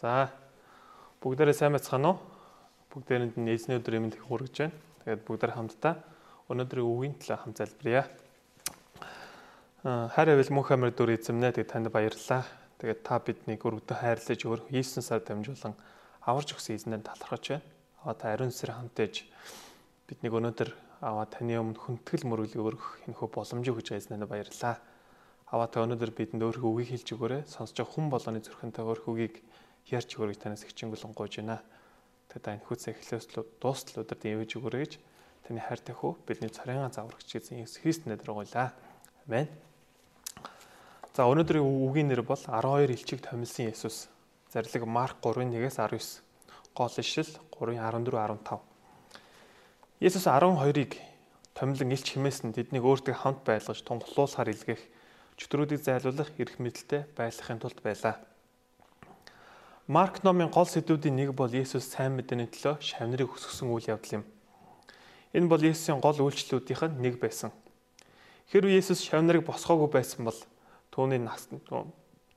За бүгдээрээ сайн байцгаана уу? Бүгдээрэнд нь эзний өдөр эмнэлэг хүргэж байна. Тэгээд бүгдээр хамтдаа өнөөдрийн үгийн төлөө хамт залбирая. Аа хайр авил мөнх амир дүр эзэмнэ тэгээд танд баярлалаа. Тэгээд та биднийг өргөдөн хайрлаж өөр Иесус сар дамжуулан аварж өгсөн эзнээ талархаж байна. Аа та ариун сүр хамтаж биднийг өнөөдөр аваа таны өмнө хүндэтгэл мөрөглөг өргөх энэхүү боломжийг өгж эзнээ баярлалаа. Аваа та өнөөдөр бидэнд өөрхөө үгийг хэлж өгөөрэй. Сонсож хүн болгоны зүрхэнтэй өөрхөө үгийг ярьж өгөөрэй танаас хичээнгүлэн гуйж байна. Тэгээд энэ хүчээ эхлээс дуустал өдөрт ивэж өгөөрэй гэж таны хайртай хөө бидний царайгаа заврагч гэсэн Иесус Христ нэрээр гуйлаа. Амен. За өнөөдрийн үгийн нэр бол 12 элчиг томилсон Есүс. Зарлиг Марк 3:1-ээс 19. Гол ишлэл 3:14 15. Есүс 12-ыг томилон элч хэмээсэн тэднийг өөртөө хамт байлгаж тунхлуулахар илгээх чөтгөрүүдийг зайлуулах эрх мэдэлтэй байхын тулд байлаа. Марк номын гол сэдвүүдийн нэг бол Есүс сайн мэдээний төлөө шавнырыг өсгсөн үйл явдал юм. Энэ бол Есүсийн гол үйлчлэлүүдийнх нь нэг байсан. Хэрвээ Есүс шавнырыг босгоогүй байсан бол түүний нас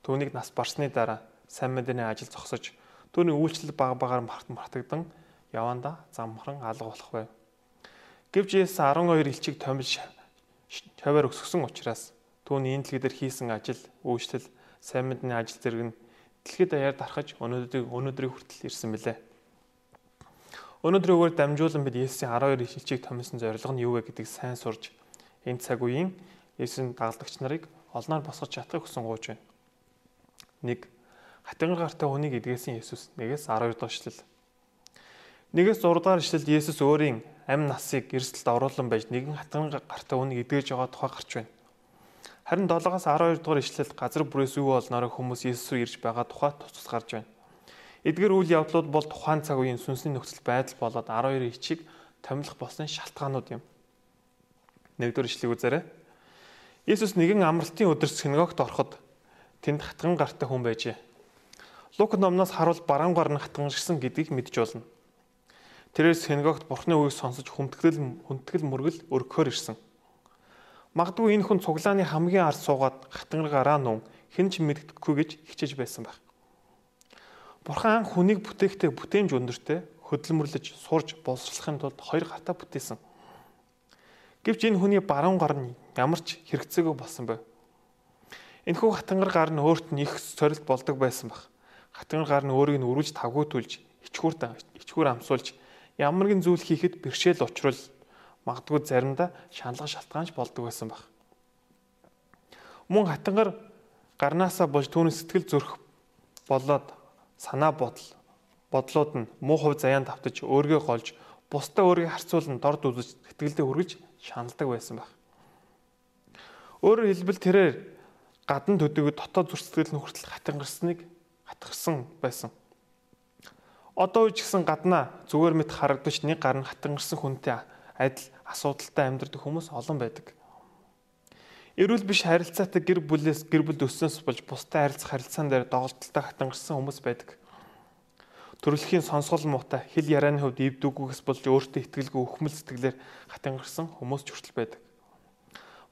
түүнийг нас барсны дараа сайн мэдээний ажил зогсож түүний үйлчлэл баг багаар мартагдан яванда замхран алга болох байв. Гэвч Есүс 12 элчиг томилж шаваар өсгсөн учраас Түүний энэ дэлхийд хийсэн ажил, үйлчлэл, сайн мэдний ажил зэрэг нь дэлхийд даяар дарахж өнөөдрийг өнөөдрийг хүртэл ирсэн мэлээ. Өнөөдрийн үгээр дамжуулан бид Есүсийн 12 ишлэлчийг томилсон зорилго нь юу вэ гэдгийг сайн сурж энэ цаг үеийн Есүсийн дагалдагч нарыг олноор босгож чадахыг хүсэн гуйж байна. 1. Хатангар гартай хүнийг эдгээсэн Есүс. Нэгээс 12 дахь ишлэл. Нэгээс 6 дахь ишлэлд Есүс өөрийн амь насыг эрсдэлд оруулан байж нэгэн хатангар гартай хүнийг эдгэж байгаа тухай гарч байна. Харин 7-аас 12 дугаар ишлэлд газар бүрээс юу болноороо хүмүүс Есүс рүү ирж байгаа тухай тусгас гарч байна. Эдгээр үйл явдлууд бол тухайн цаг үеийн сүнсний нөхцөл байдал болоод 12 ичиг томилох болсон шалтгаанууд юм. Нэгдүгээр ишлэгийг үзээрэй. Есүс нэгэн амралтын өдөр синагогт ороход тэнд хатган гартай хүн байжээ. Лук номноос харуул бараан гар нь хатганшсан гэдгийг мэдж болно. Тэрээс синагогт Бурхны үгийг сонсож хүндэтгэл хүндэтгэл мөргөл өргөхөөр ирсэн. Магадгүй энэ хүн цуглааны хамгийн ард суугаад хатангар гараа нун хэн ч мэддэхгүй гэж хичээж байсан байх. Бурхан хүнийг бүтээхдээ бүтээмж өндөртэй хөдөлмөрлөж сурж боловсруулахын тулд хоёр гартаа бүтээсэн. Гэвч энэ хүний баруун гар нь ямар ч хэрэгцээгүй болсон байв. Энэхүү хатангар гар нь өөрт нь их сорилт болдог байсан баг. Хатангар гар нь өөрийг нь өрүүлж тавгуутулж, ичхүүр ичхүүр амсуулж ямар нэгэн зүйл хийхэд бэрхшээл учруул магадгүй заримдаа шаналга шалтгаанч болдог байсан баг. Мөн хатангар гарнаасаа болж түүний сэтгэл зүрх болоод санаа бодол бодлууд нь муу хувь заяанд автаж өөргөө голж бусдаа өөрийг харьцуулан дорд үзэж сэтгэлдээ хүргэж шаналдаг байсан баг. Өөрөөр хэлбэл тэрээр гадна төдийгүй дотоод зүрх сэтгэл нь хүртэл хатангарсныг хатгсан байсан. Одоо үе ч гэсэн гаднаа зүгээр мэт харагдаж нэг гар нь хатангарсан хүнтэй адил асуудалтай амьдрэх хүмүүс олон байдаг. Эрүүл биш харилцаатай гэр бүлээс гэр бүл өссөнс болж бусдад харилцах харилцаан дээр доголдолтой хатангарсан хүмүүс байдаг. Төрөлхийн сонсгол муутай хэл ярианы хувьд ивдүүгээс болж өөртөө итгэлгүй өхмөл сэтгэлээр хатангарсан хүмүүс ч хүртэл байдаг.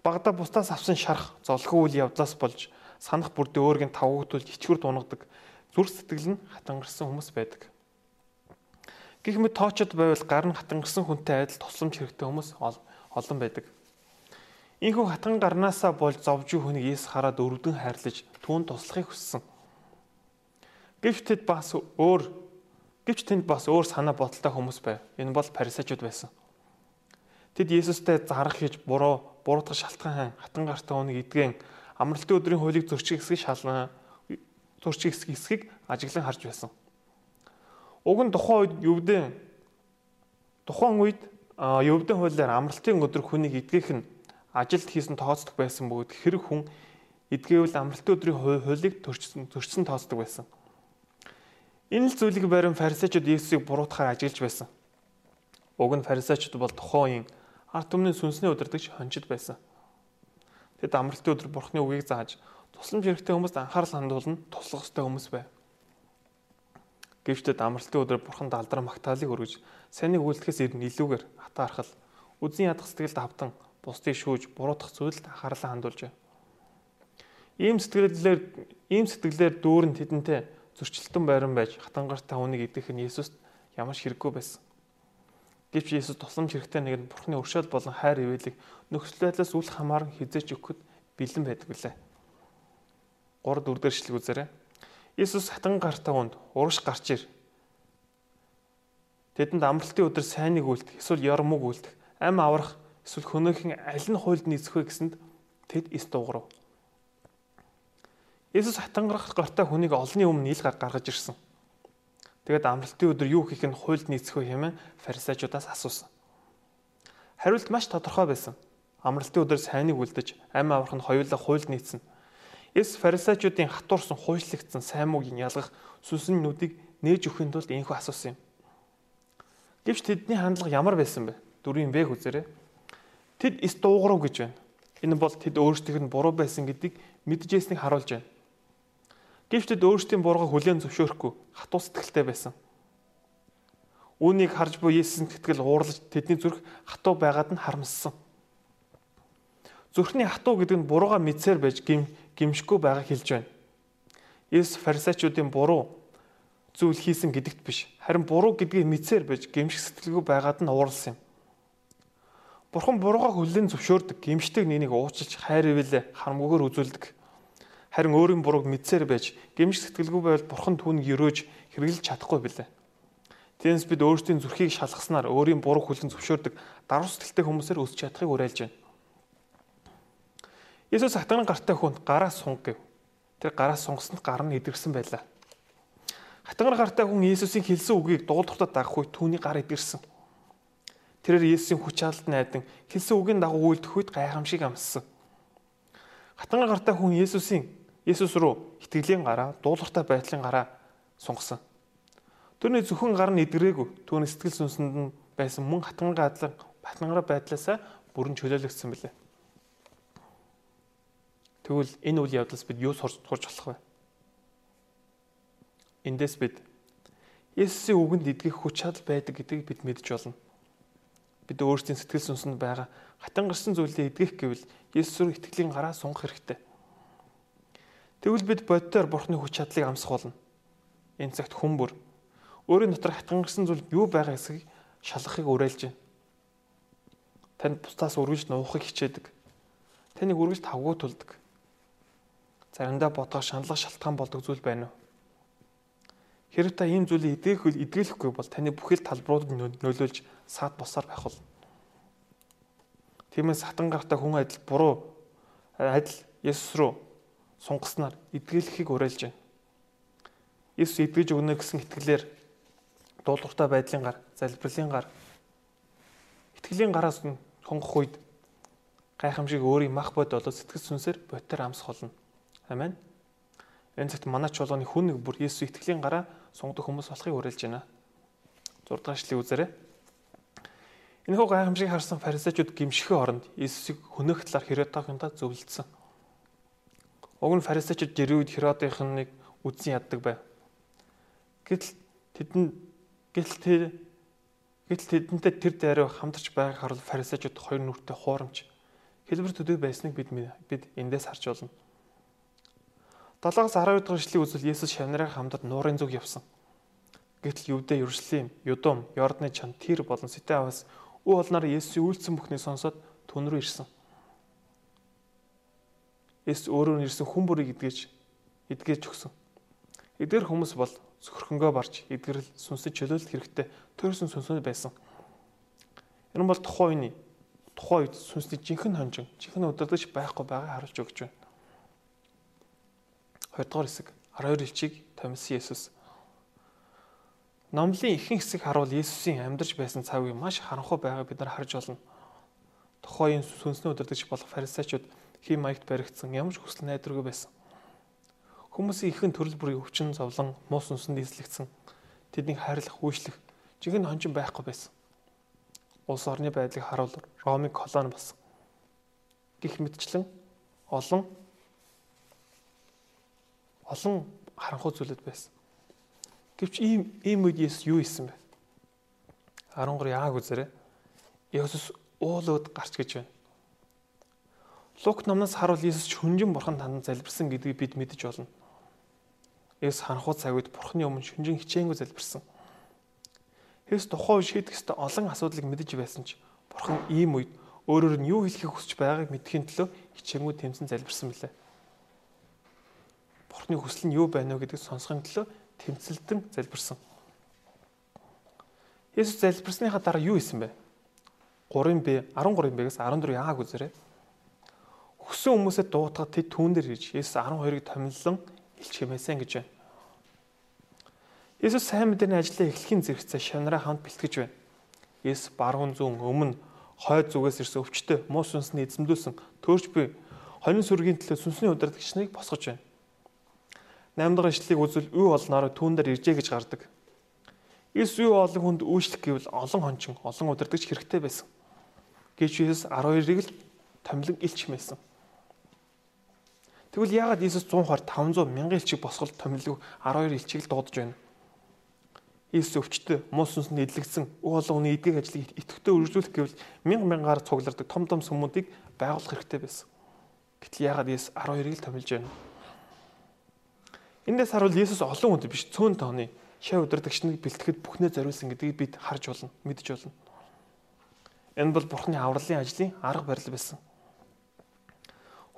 Багада бусдаас авсан шарах, золгүй үйл явдлаас болж санах бүрдээ өөрийн тавгуутулж ичгүр дуунагадаг зүр сэтгэл нь хатангарсан хүмүүс байдаг. Гэх мэт тоочод байвал гар нь хатангарсан хүнтэй адил тусламж хэрэгтэй хүмүүс олон байдаг. Ийхүү хатан гарнаасаа болж зовж хүнийг Есүс хараад өрөвдөн хайрлаж түүнд туслахыг хүссэн. Гэвч тэд бас өөр гэвч тэнд бас өөр санаа бодолтой хүмүүс байв. Энэ бол фарисеучуд байсан. Тэд Есүстэй зарах хийж буруу буруутгах шалтгаан хатан гартаа хүнийг эдгэн амралтын өдрийн хуулийг зөрчих хэсгийг шална зөрчих хэсгийг ажиглан харж байсан. Уг нь тухайн үед Евдэн тухайн үед Евдэн хуулиар амралтын өдөр хүнийг эдгэх нь ажилд хийсэн тооцдог байсан бөгөөд хэрэг хүн эдгээвэл амралтын өдрийн хуулийг төрчсөн төрчсөн тооцдог байсан. Энэ л зүйлийг барин фарисеучуд Есүсийг буруутахаар ажиглаж байсан. Уг нь фарисеучуд бол тухайн үеийн ард түмний сүнсний удирдагч хончид байсан. Тэд амралтын өдөр бурхны үгийг зааж тусламж хэрэгтэй хүмүүст анхаарал хандуулна туслах ёстой хүмүүс байв. Гэвч амралтын өдөр бурхан далдраа магтаалыг өргөж санийг үйлдэхээс илүүгээр хата архал үзэн ядах сэтгэлд автан бусдыг шүүж буруутгах зүйлд анхаарлаа хандуулж байна. Ийм сэтгэлээр ийм сэтгэлээр дүүрэн тэдэнтэй зөрчилтөн байран байж хатангартай хүнийг идэх нь Есүст ямар ч хэрэггүй байсан. Гэвч Есүс тусламж хэрэгтэй нэгэнд Бурхны өршөөл болон хайр ивэлийг нөхцөл байдлаас үл хамааран хизээч өгөхөд бэлэн байдаг билээ. 3 4 дээр шилэг үзээрэй. Есүс хатан гартай хүнд урагш гарч ир. Тэдэнд амралтын өдөр сайныг үлдэх, эсвэл ярмог үлдэх, ам аврах, эсвэл хөнөөхөн аль нь хуйлд нийцэх вэ гэсэнд тэд эс дуугарав. Есүс хатангарах гартай хүнийг олонний өмнө ил гаргаж ирсэн. Тэгээд амралтын өдөр юу хийх нь хуйлд нийцэх вэ хэмээн фарисеучудаас асуусан. Хариулт маш тодорхой байсан. Амралтын өдөр сайныг үлдэж, ам аврах нь хоёулаа хуйлд нийцсэн. Эс фарисеучуудын хатуурсан хуйслагдсан сайн муугийн ялгах сүнсэн нүдийг нээж өхийн тулд энэхүү асуусан юм. Гэвч тэдний хандлага ямар байсан бэ? Дөрвийн Б үзээрэй. Тэд эс дуугарав гэж байна. Энэ бол тэд өөрсдийнх нь буруу байсан гэдгийг мэджээснийг харуулж байна. Гэвч тэд өөрсдийн бурууг хүлээн зөвшөөрөхгүй хатуу сэтгэлтэй байсан. Үүнийг харж буй Есүсийн тэтгэл уурлаж тэдний зүрх хатуу байгаад нь харамссан. Зүрхний хатуу гэдэг нь бурууга мэдсээр байж гим гимшгүй байгааг хэлж байна. Есүс фарисеучуудын буруу зүйл хийсэн гэдэгт биш харин буруу гэдгийг мэдсээр байж гимших сэтгэлгүй байгаад нь уурлсан юм. Бурхан бурууга хүлээн зөвшөөрдөг, гимшдэг нэнийг уучлж хайр ивэлээ харамгүйгээр үзүүлдэг харин өөрийн бурууг мэдсээр байж гэмш сэтгэлгүй байвал бурхан түүнийг өрөөж хэрэгжилж чадахгүй билээ. Тиймээс бид өөрсдийн зүрхийг шалгаснаар өөрийн буруу хүлэн зөвшөөрдөг даруй сэтгэлтэй хүмүүсээр өсч чадахыг уриалж байна. Есүс хатган гартай хүнд гараа сунг гэв. Тэр гараа сунгасанд гар нь идэрсэн байлаа. Хатган гартай хүн Есүсийн хэлсэн үгийг дуулууртад дагах үед түүний гар идэрсэн. Тэрээр Есүсийн хүч чадалд найдан хэлсэн үгийн дагуу үйлдэх үед гайхамшиг амссан. Хатган гартай хүн Есүсийн Есүс рүү итгэлийн гараа, дуулууртай байдлын гараа сунгасан. Тэрний зөвхөн гар нь идэрээгүй. Түүний сэтгэл сүнсэнд нь байсан мөн хатгангаа адлан батнгараа байдлаасаа бүрэн чөлөөлөгдсөн билээ. Тэгвэл энэ үйл явдлаас бид юу сурч болох вэ? Эндээс бид Есүсийн үгэнд идгэх хүч чадал байдаг гэдгийг бид мэдж болно. Бид өөрсдийн сэтгэл сүнсэнд байгаа хатан гарсан зүйлээ идгэх гэвэл Есүс рүү итгэлийн гараа сунгах хэрэгтэй. Тэгвэл бид боддоор Бурхны хүч чадлыг амсах болно. Энэ цагт хүн бүр өөрийн дотор хатгангарсан зүйл юу байгаа эсэхийг шалгахыг уриалж байна. Танд бусдаас үргэлж нуухыг хичээдэг. Таныг үргэлж тавгүй тулдаг. Заримдаа бодгоо шаналлах шалтгаан болдог зүйл байна уу? Хэрэг та ийм зүйлийг эдгээх эдгэлэхгүй бол таны бүхэл талбаруудад нөлөөлж саад босаар байх болно. Тиймээс хатан гартай хүн адил буруу адил Есүс рүү сунгаснаар эдгэлэхийг уриалж байна. Есүс эдгэж өгнө гэсэн итгэлээр дуулууртай байдлын гар, залбирлын гар, итгэлийн гараас нь сонгох үед гайхамшиг өөрийн мах бод болоод сэтгэл сүнсээр ботор амсах болно. Амен. Энэ цагт манай чуулганы хүн нэг бүр Есүс итгэлийн гараа сунгадах хүмүүс болохыг уриалж байна. 6 дахь шлийг үзээрэй. Энэхүү гайхамшиг харсан фарисеучуд гимшихээ оронд Есүсийг хөнөөх талаар Херодотойгоо зөвлөдсөн. Уг нь фарисеучуд жирүүд Херодынхныг үдсэн яддаг байв. Гэтэл тэдэнд гэтэл тэр гэтэл тэдэнтэй тэр дайруу хамтарч байгааг харуул фарисеучуд хоёр нүртэй хуурамч хэлбэр төдий байсныг бид бид эндээс харж болно. 7-аас 12 дахь эшлэгийг үзвэл Есүс шавнараа хамтар нуурын зүг явсан. Гэтэл Юудэ, Ерүслим, Юдум, Йордны чан, Тир болон Ситэ аваас үе олноор Есүсийн үйлцэн бүхнийг сонсоод түн рүү ирсэн. Эс өөрөө нь ирсэн хүн бүрийг эдгэж эдгэж өгсөн. Эдгэр хүмүүс бол зөвхөрхөнгөө барж эдгэрэл сүнсэд чөлөөлөх хэрэгтэй төрсөн сүнсөнд байсан. Энэ бол тухайн үений тухайн үед сүнсний жинхэнэ хонжин, жинхэнэ удирдах байхгүй байгааг харуулж өгч байна. 2 дугаар хэсэг 12 элчийг томилсон Есүс. Номлын ихэнх хэсэг харуул Есүсийн амьдарч байсан цагийг маш харанхуй байгааг бид нар харж болно. Тухайн сүнсний удирдагч болох фарисеучуд хий маягт баригдсан ямар ч хүсэл найдваргүй байсан. Хүмүүсийн ихэнх төрөл бүрийн өвчин зовлон муу сүнсэнд эзлэгдсэн. Тэднийг хайрлах, үйлчлэх жинхэнэ хончин байхгүй байсан. Улс орны байдлыг харуул Ромын колони болсон. Гэх мэтчлэн олон олон харанхуй зүйлүүд байсан. Гэвч ийм ийм үед Есүс юу хийсэн бэ? 13 яаг үзээрэй. Есүс уулууд гарч гэж байна. Лук номноос харуул Иесус хөнжин бурхан танд залбирсан гэдгийг бид мэдэж болно. Есүс ханхуу цаг үед Бурхны өмнө шүнжин хичээнгүй залбирсан. Есүс тухайн үе шийдэх ёстой олон асуудлыг мэдэж байсан ч Бурхан ийм үед өөрөөр нь юу хэлхийг хүсэж байгааг мэдхийн төлөө хичээнгүй тэмцэн залбирсан билээ. Бурхны хүсэл нь юу байна вэ гэдгийг сонсохын төлөө тэмцэлдэн залбирсан. Есүс залбирсныхаа дараа юу хийсэн бэ? 3-ын Б 13-ын Б-гээс 14 яагааг үзээрэй. Өгсөн хүмүүсээ дуутахад тэд түүн дээр ирж Есүс 12-ыг томиллон илч хэмээсэн гэж байна. Есүс сайн мэдээний ажлаа эхлэхийн зэрэгцээ шанараа хамт бэлтгэж байна. Есүс баруун зүүн өмнө хойд зүгээс ирсэн өвчтөе муу сүнсний эзэмдүүлсэн төрж буй хонин сүргийн төлөө сүнсний удирдагч нарыг босгож байна. 8 дахь ишлэлийг үзвэл үе олноор түүн дээр иржээ гэж гардаг. Есүс үе олон хүнд үйлчлэх гэвэл олон хончин, олон удирдагч хэрэгтэй байсан гэж Есүс 12-ыг л томилон илч хэмээсэн. Тэгвэл яагаад Иесус 100 хор 500 мянган элчиг босголт томилог 12 элчиг л дуудаж байна? Иесус өвчтөе, муу сүнсэнд эдлэгдсэн, өв олон хүний эдгэг ажлыг идэвхтэй үргэлжлүүлэх гэвэл мянга мянгаар цуглардаг том том сүмүүдийг байгуулах хэрэгтэй байсан. Гэтэл яагаад Иесус 12-ыг л томилж байна? Эндээс харуул Иесус олон хүнд биш цөөн тооны шав удирдагчныг бэлтгэхэд бүхнээ зориулсан гэдгийг бид харж болно, мэдж болно. Энэ бол Бурхны авралын ажлын арга барил байсан.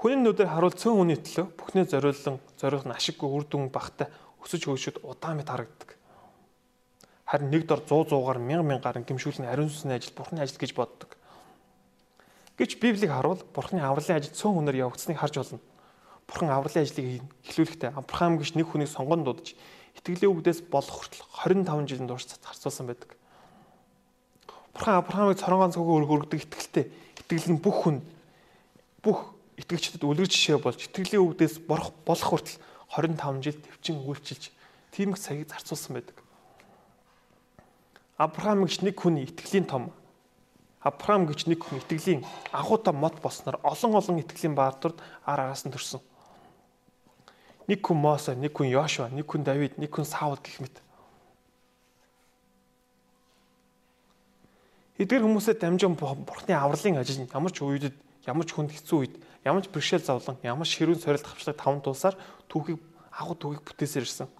Хүний нүдээр харуул цөөн хүний төлөө бүхнээ зориулсан зориулах нь ашиггүй үр дүн багтай өсөж хөгжөд удаан мэт харагддаг. Харин нэг дор 100 100-аар 1000 мянгаар гимшүүлэн ариун сүнсний ажил Бурхны ажил гэж боддог. Гэж Библийг харуул Бурхны авралын ажил цөөн хүнээр явагдсныг харж болно. Бурхан авралын ажлыг эхлүүлэхдээ Авраам гэж нэг хүнийг сонгон дуудаж итгэлийн үгдээс болох хүртэл 25 жилийн турш зарцуулсан байдаг. Бурхан Авраамыг цорон ганц хөгөө өргөдөг итгэлтэй итгэл нь бүх хүн бүх итгэгчдэд үлгэр жишээ болж итгэлийн үгдээс борох болох хүртэл 25 жил төвчин үйлчилж тийм их цагийг зарцуулсан байдаг. Авраам гэж нэг хүний итгэлийн том Авраам гэж нэг хүн итгэлийн анхуутай мод болсноор олон олон итгэлийн баатард ар араас нь төрсөн. Нэг хүн Мосе, нэг хүн Йошуа, нэг хүн Давид, нэг хүн Саул гэх мэт. Эдгээр хүмүүсээ дамжин бурхны авралын ажил ямар ч үедэд ямар ч хүнд хэцүү үед ямар ч бэрхшээл зовлон ямар ч хэрүүн сорилт хавчлаг таван тулсаар түүхийг агуу түүхийг бүтээсээр ирсэн.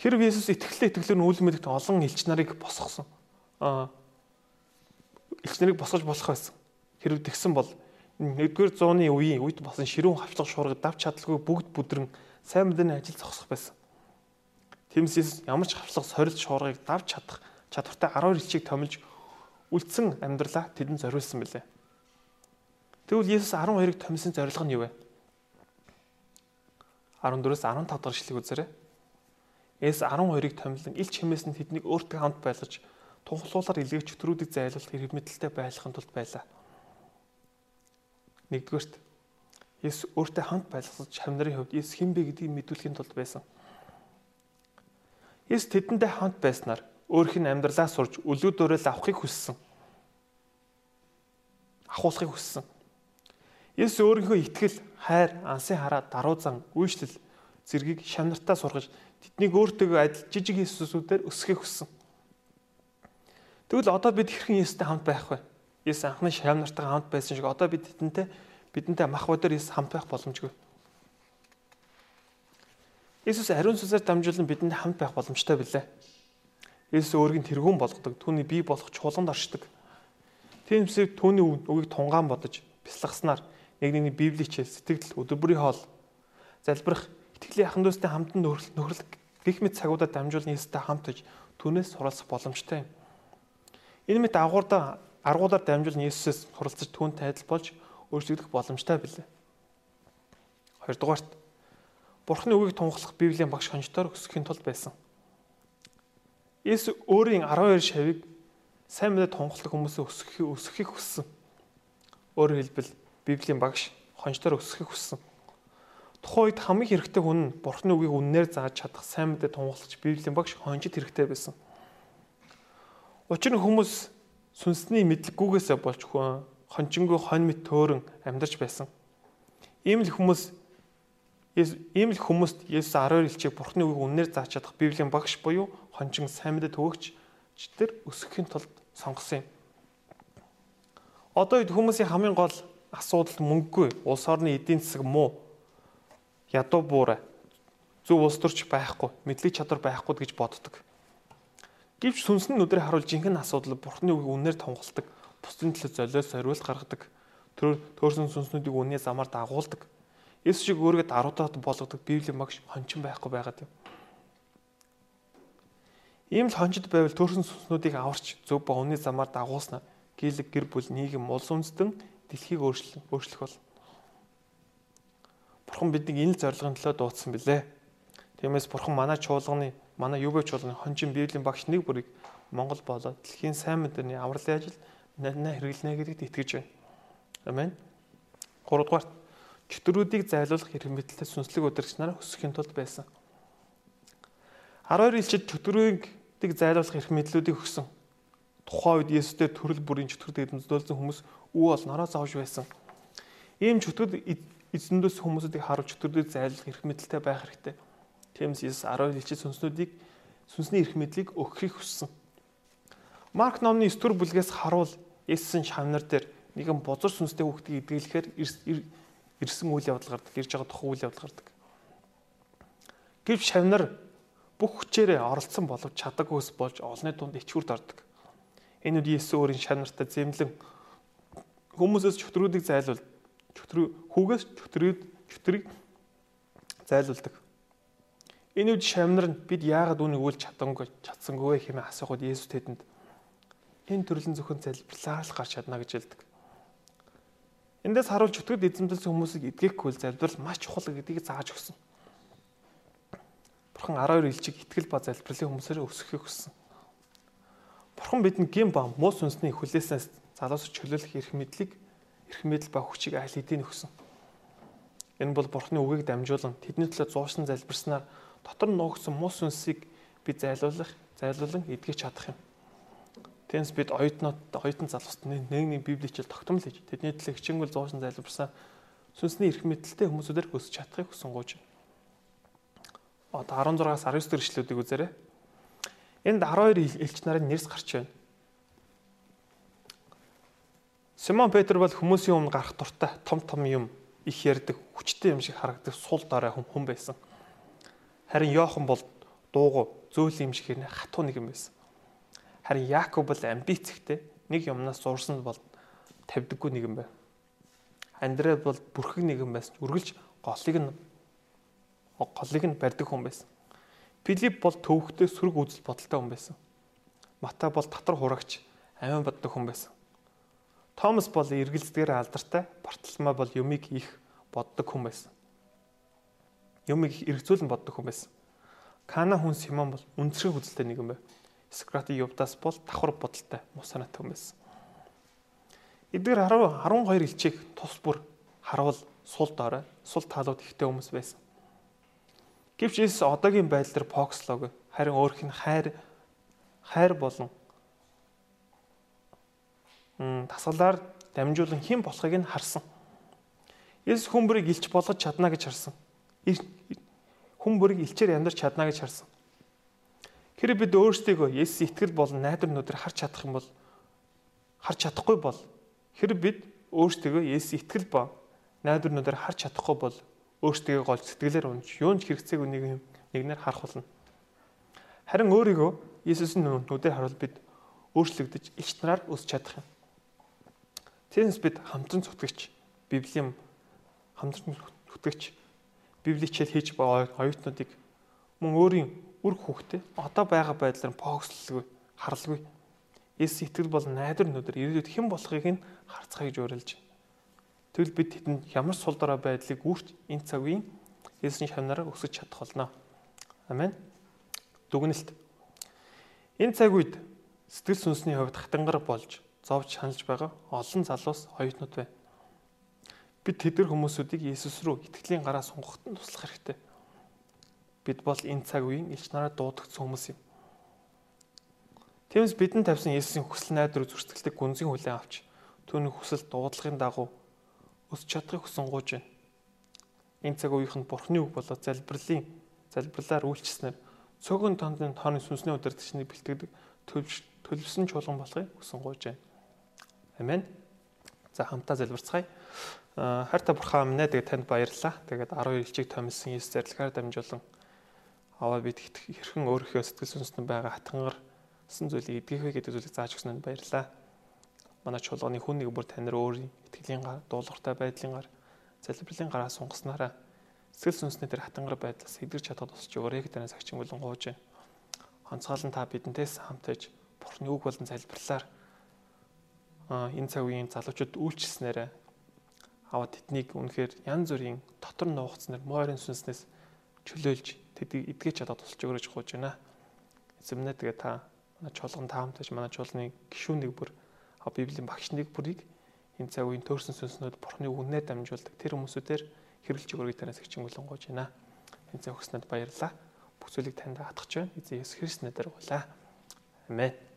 Хэрв Есүс итгэлээ итгэлээр нь үйл мэдэгт олон элч нарыг босгосон. Аа элч нарыг босгож болох байсан. Хэрв тэгсэн бол 1-р зууны үеийн үед босон ширүүн хавчлаг шуургад давч чадалгүй бүгд бүдрэн сайн мэдээний ажил зогсох байсан. Тиймээс ямар ч хавчлаг сорилт шуургыг давч чадах чадвартай 12 элчийг томилж үлдсэн амьдралаа тэдэнд зориулсан билээ. Тэгвэл Есүс 12-ыг томилсон зорилго нь юу вэ? 14-өөс 15 дахь эшлэгийг үзээрэй. Есүс 12-ыг томилон илч хэмээсэн тэднийг өөртөө хамт байлгаж тунхлуулаар илгээх чөтрүүдийг зайлуулах хэрэг мэдлэлтэй байхын тулд байлаа. Нэгдүгээрт Есүс өөртөө хамт байлгаж хамнарын хувьд Есүс хэн бэ гэдгийг мэдүүлэхийн тулд байсан. Есүс тэдэндээ хамт байснаар өөрийнх нь амьдралаа сурж өлөөдөөрөө л авахыг хүссэн. Ахуулахыг хүссэн. Есүс өөрийнхөө итгэл, хайр, ансын хараа, даруй зан, үйлчлэл зэргийг шамнартаа сургаж тэднийг өөртөө адил жижиг Есүсүүдээр өсгөхийг хүссэн. Тэгвэл одоо бид хэрхэн Есүстэй хамт байх вэ? Есүс анхны шамнартаа хамт байсан шиг одоо бид тэдэнтэй бидэнтэй мах бодор Есүс хамт байх боломжгүй. Есүс ариун сүнсээр дамжуулан бидэнд хамт байх боломжтой билээ. Есүс өөрийг тэргүүн болгодог, түүний бий болох чуулганд оршдог. Тиймсээ түүний үгийг тунгаан бодож, бясалгаснаар нэг нэгний Библи хичээл, сэтгэл, өдөрбөрийн хоол, залбирах, итгэлийн ахын дүүстэй хамтан нөхрөл гих мэт цагуудад дамжуулан Есүстэй хамтаж түүнээс суралцах боломжтой юм. Энэ мэт агуурда аргуудаар дамжуулан Есүсээс суралцаж түүнтэй адил болж өөрчлөгдөх боломжтой билээ. Хоёрдугаарт Бурхны үгийг тунхаглах Библийн багш хонжтоор өсөхийн тулд байсан. Есүс өөрийн 12 шавийг сайн мэдээ тунхлах хүмүүсээ өсгөхийг өсгөхийг хүссэн. Өөрөөр хэлбэл Библийн багш хончдоор өсгөхийг хүссэн. Тухайн үед хамгийн хэрэгтэй хүн нь Бурхны үгийг үннээр зааж чадах сайн мэдээ тунхлагч Библийн багш хончид хэрэгтэй байсан. Учир нь хүмүүс сүнсний мэдлэггүйгээсээ болж хончингүй хонь мэд төөрөн амьдарч байсан. Ийм л хүмүүс ийм л хүмүүст Есүс 12 элчийг Бурхны үгийг үннээр зааж чадах Библийн багш буюу хончин сайн мэдээ төвөгч тэр өсөхийн тулд сонгосон юм. Одоо үед хүмүүсийн хамгийн гол асуудал мөнгөгүй улс орны эдийн засаг муу ядуу буурай зөв улс төрч байхгүй, мэдлэг чадвар байхгүй гэж боддог. Гэвч сүнс нь өдрөө харуул жинхэнэ асуудал бурхны үгийг үнээр тунгалдаг, бусдын төлөө золиос зориулт гаргадаг, төөрсөн сүнснүүдийг үнний замаар дагуулдаг. Есүс шиг өөрийгөө даруйдаад болгодог Библийн багш хончин байхгүй байгаад юм. Ийм л хончид байвал төрсөн сүнснүүдийг аварч зөв ба үнний замаар дагуулснаа гийлэг гэр бүл нийгэм улс үндэстэн дэлхийг өөрчлөх бол. Бурхан биднийг энэ л зорилгын төлөө дуудсан билээ. Тиймээс Бурхан манай чуулганы манай юубэ чуулганы хончин Библийн багш нэг бүрийг Монгол болоод дэлхийн сайн мэдээний авралын ажил нарийнаа хэрэглэнэ гэдэгт итгэж байна. Амен. 3 дугаар чөтгөрүүдийг зайлуулах хэрэг мэдлэлтэй сүнслэг удирдагч нараа өсөхийн тулд байсан. 12 илчид чөтгөрийг тийг зайлуулах эрх мэдлүүдийг өгсөн. Тухайн үед Есүстэй төрөл бүрийн чөтгөрд эзэмдүүлсэн хүмүүс үе бол нороо зовж байсан. Ийм чөтгөрд эзэмдүүлсэн хүмүүсүүдийг харуулж чөтгөрдийг зайлуулах эрх мэдэлтэй байх хэрэгтэй. Тиймээс Есүс 12 элчид сүнснүүдийг сүнсний эрх мэдлийг өгөхийг хүссэн. Марк номны 9 дэх бүлгээс харуул Есүсийн шавнар дээр нэгэн бузар сүнстэй хүүхдийг эдгэлэхээр ирсэн үйл явдал гардаг, ирж байгаа тухайн үйл явдал гардаг. Гэвч шавнар бүх хүчээрээ оролцсон боловч чадаггүйс болж олны дунд ичгүрд ордог. Энэ үед Есүс өөрийн шанартай зэмлэн хүмүүсээс чөтрүүдийг зайлуул. Чөтрүү хүүгээс чөтрүүд чөтрийг зайлуулдаг. Энэ үед шамнар нь бид яагаад үүнийг үл чадангүй чадсангүй хэмээн асуухад Есүс тэдэнд энэ төрлийн зөвхөн залбирлаар л гарч чадна гэж хэлдэг. Эндээс харуул чөтгөд эзэмдэлсэн хүмүүсийг эдгэхгүй залбирал маш чухал гэдгийг зааж өгсөн. Бурхан 12 элчиг итгэл ба залбирлын хүмүүсээр өсгөхийг хүссэн. Бурхан бидэнд гин ба муу сүнсний хүлээснээс залуусч чөлөөлөх эрх мэдлийг эрх мэдэл ба хүчийг аль хэдийн өгсөн. Энэ бол Бурханы үгийг дамжуулан тэдний төлөө зуушин залбирснаар дотор нуугдсан муу сүнсийг би зайлуулах, зайлуулан эдгэж чадах юм. Тэгээс бид оюутнууд, оюутан залуусд нэг нэг библичэл тогтмол хийж тэдний төлөө хичээнгүйл зуушин залбирсан сүнсний эрх мэдэлтэй хүмүүсүүдээр өсөж чадахыг хүсэн гооч одоо 16-аас 19 дэх ишлүүдийг үзээрэй. Энд 12 элч нарын нэрс гарч байна. Симон Петр бол хүмүүсийн өмнө гарах дуртай том том юм их ярддаг хүчтэй юм шиг харагддаг сул дараа хүн хүн байсан. Харин Йохан бол дуугу зөөл юм шиг хэрнээ хатуу нэг юм байсан. Харин Яаков бол амбицэгтэй нэг юмнаас зурсан бол тавьдаггүй нэг юм байв. Андрей бол бүрхэг нэг юм байсан. Үргэлж голыг нь голыг нь барьдаг хүн байсан. Филипп бол төвхтэй сөрөг үзэл бодолтой хүн байсан. Матай бол татар хурагч, амин боддог хүн байсан. Томас бол эргэлздгээр алдартай, Бартоломей бол юмыг их боддог хүн байсан. Юмыг эргцүүлэн боддог хүн байсан. Кана хүн Симон бол үнцрэг үзэлтэй нэг юм байв. Сократи Ювдас бол давхар бодолтой, муу санаатай хүн байсан. Эдгээр 10 12 элчийг тус бүр харуул сул доорой, сул таалууд ихтэй хүмүүс байсан. Гэвч Иесус одоогийн байдал дээр фокслог харин өөрх нь хайр хайр болон тасгалаар дамжуулан хэн болохыг нь харсан. Иесус хүн бүрийг илч болгож чадна гэж харсан. Хүн бүрийг илчээр амьдарч чадна гэж харсан. Хэрэг бид өөрсдийгөө Есүс итгэл болон найдар нүдээр харж чадах юм бол харж чадахгүй бол хэрэг бид өөрсдийгөө Есүс итгэл ба найдар нүдээр харж чадахгүй бол өөртөө гол сэтгэлээр унж юунч хэрэгцээг нэг нэгнээр харах болно. Харин өөрийгөө Иесусийн нүдээр харуул бид өөрчлөгдөж илч нараар өсч чадах юм. Тэрнээс бид хамтран зүтгэгч Библийн хамтран зүтгэгч Библичэл хийж байгаа оюутнуудыг мөн өөрийн үр хөвгтэй одоо байгаа байдлаар фокуслгүй харалгүй. Иесус итгэл бол найдар нүдээр ирээдүйд хэн болохыг нь харцгаая гэж уриалж байна. Тэгвэл бид тэдэнд ямар сул дорой байдлыг үрч энэ цагийн Есүсийн шавнараар өсөж чадах болно. Амен. Дүгнэлт. Энэ цаг үед сэтгэл сүнсний хувьд хатангар болж зовж шаналж байгаа олон залуус оюутнууд байна. Бид тэдгэр хүмүүсүүдийг Есүс рүү итгэлийн гараа сунгахад нь туслах хэрэгтэй. Бид бол энэ цаг үеийн элч нараа дуудагдсан хүмүүс юм. Тиймээс бидэнд тавьсан Есүсийн хүсэл найдвар зөрчилдөг гүнзгий хүлээн авч түүний хүсэл дуудлагын дагуу өсч чадахыг хүсэн гооч байна. Энэ цаг үеийнх нь Бурхны үг болоод залбирлын залбирлаар үйлчлснээр цөөхөн тондын тооны сүнсний удирдагчны бэлтгэдэг төлөвсөн чуулган болохыг хүсэн гооч байна. Амен. За хамтаа залбирцгаая. Хайртай бурхан минь тэгээд танд баярлалаа. Тэгээд 12 илчиг томилсон Иесус зарилгаар дамжуулан аваа бид хэрхэн өөрийнхөө сэтгэл сүнсэнд байгаа хатгангарсан зүйлийг эдгэхвэ гэдэг зүйлийг зааж өгсөнд баярлалаа. Манай чуулганы хүн нэг бүр танир өөрийн итгэлийн гар, дуулууртай байдлын гар, залбирлын гараа сунгаснараа сэтгэл сүнсний тэр хатангар байдлаас эдгэрч чадаад тусч өөрийг танаас агчин болон гооч байна. Онцгойлон та бидэнтэйс хамтаж Бурхны үг болон залбирлаар энэ цаг үеийн залуучууд үйлчлснээр аваад тэднийг үнэхээр янз бүрийн дотор нуугцнаар морин сүнснээс чөлөөлж тэдийг эдгэж чадаад тусалж өгөөж гоож байна. Эзэмнэ тэгээ та манай чуулган таамтаж манай чуулганы гишүүнийг бүр библийн багшныг бүрийг энэ цаг үеийн төөрсөн сүнснүүд бурхны үгнээ дамжуулдаг тэр хүмүүсүүдээр хэрэглэж өгөөг танаас хичээн болонгож байна. Энэ цаг өгснөд баярлалаа. Бүх зүйлийг танд хатгах чинь эзэн Есүс Христнээр дэргуулаа. Амен.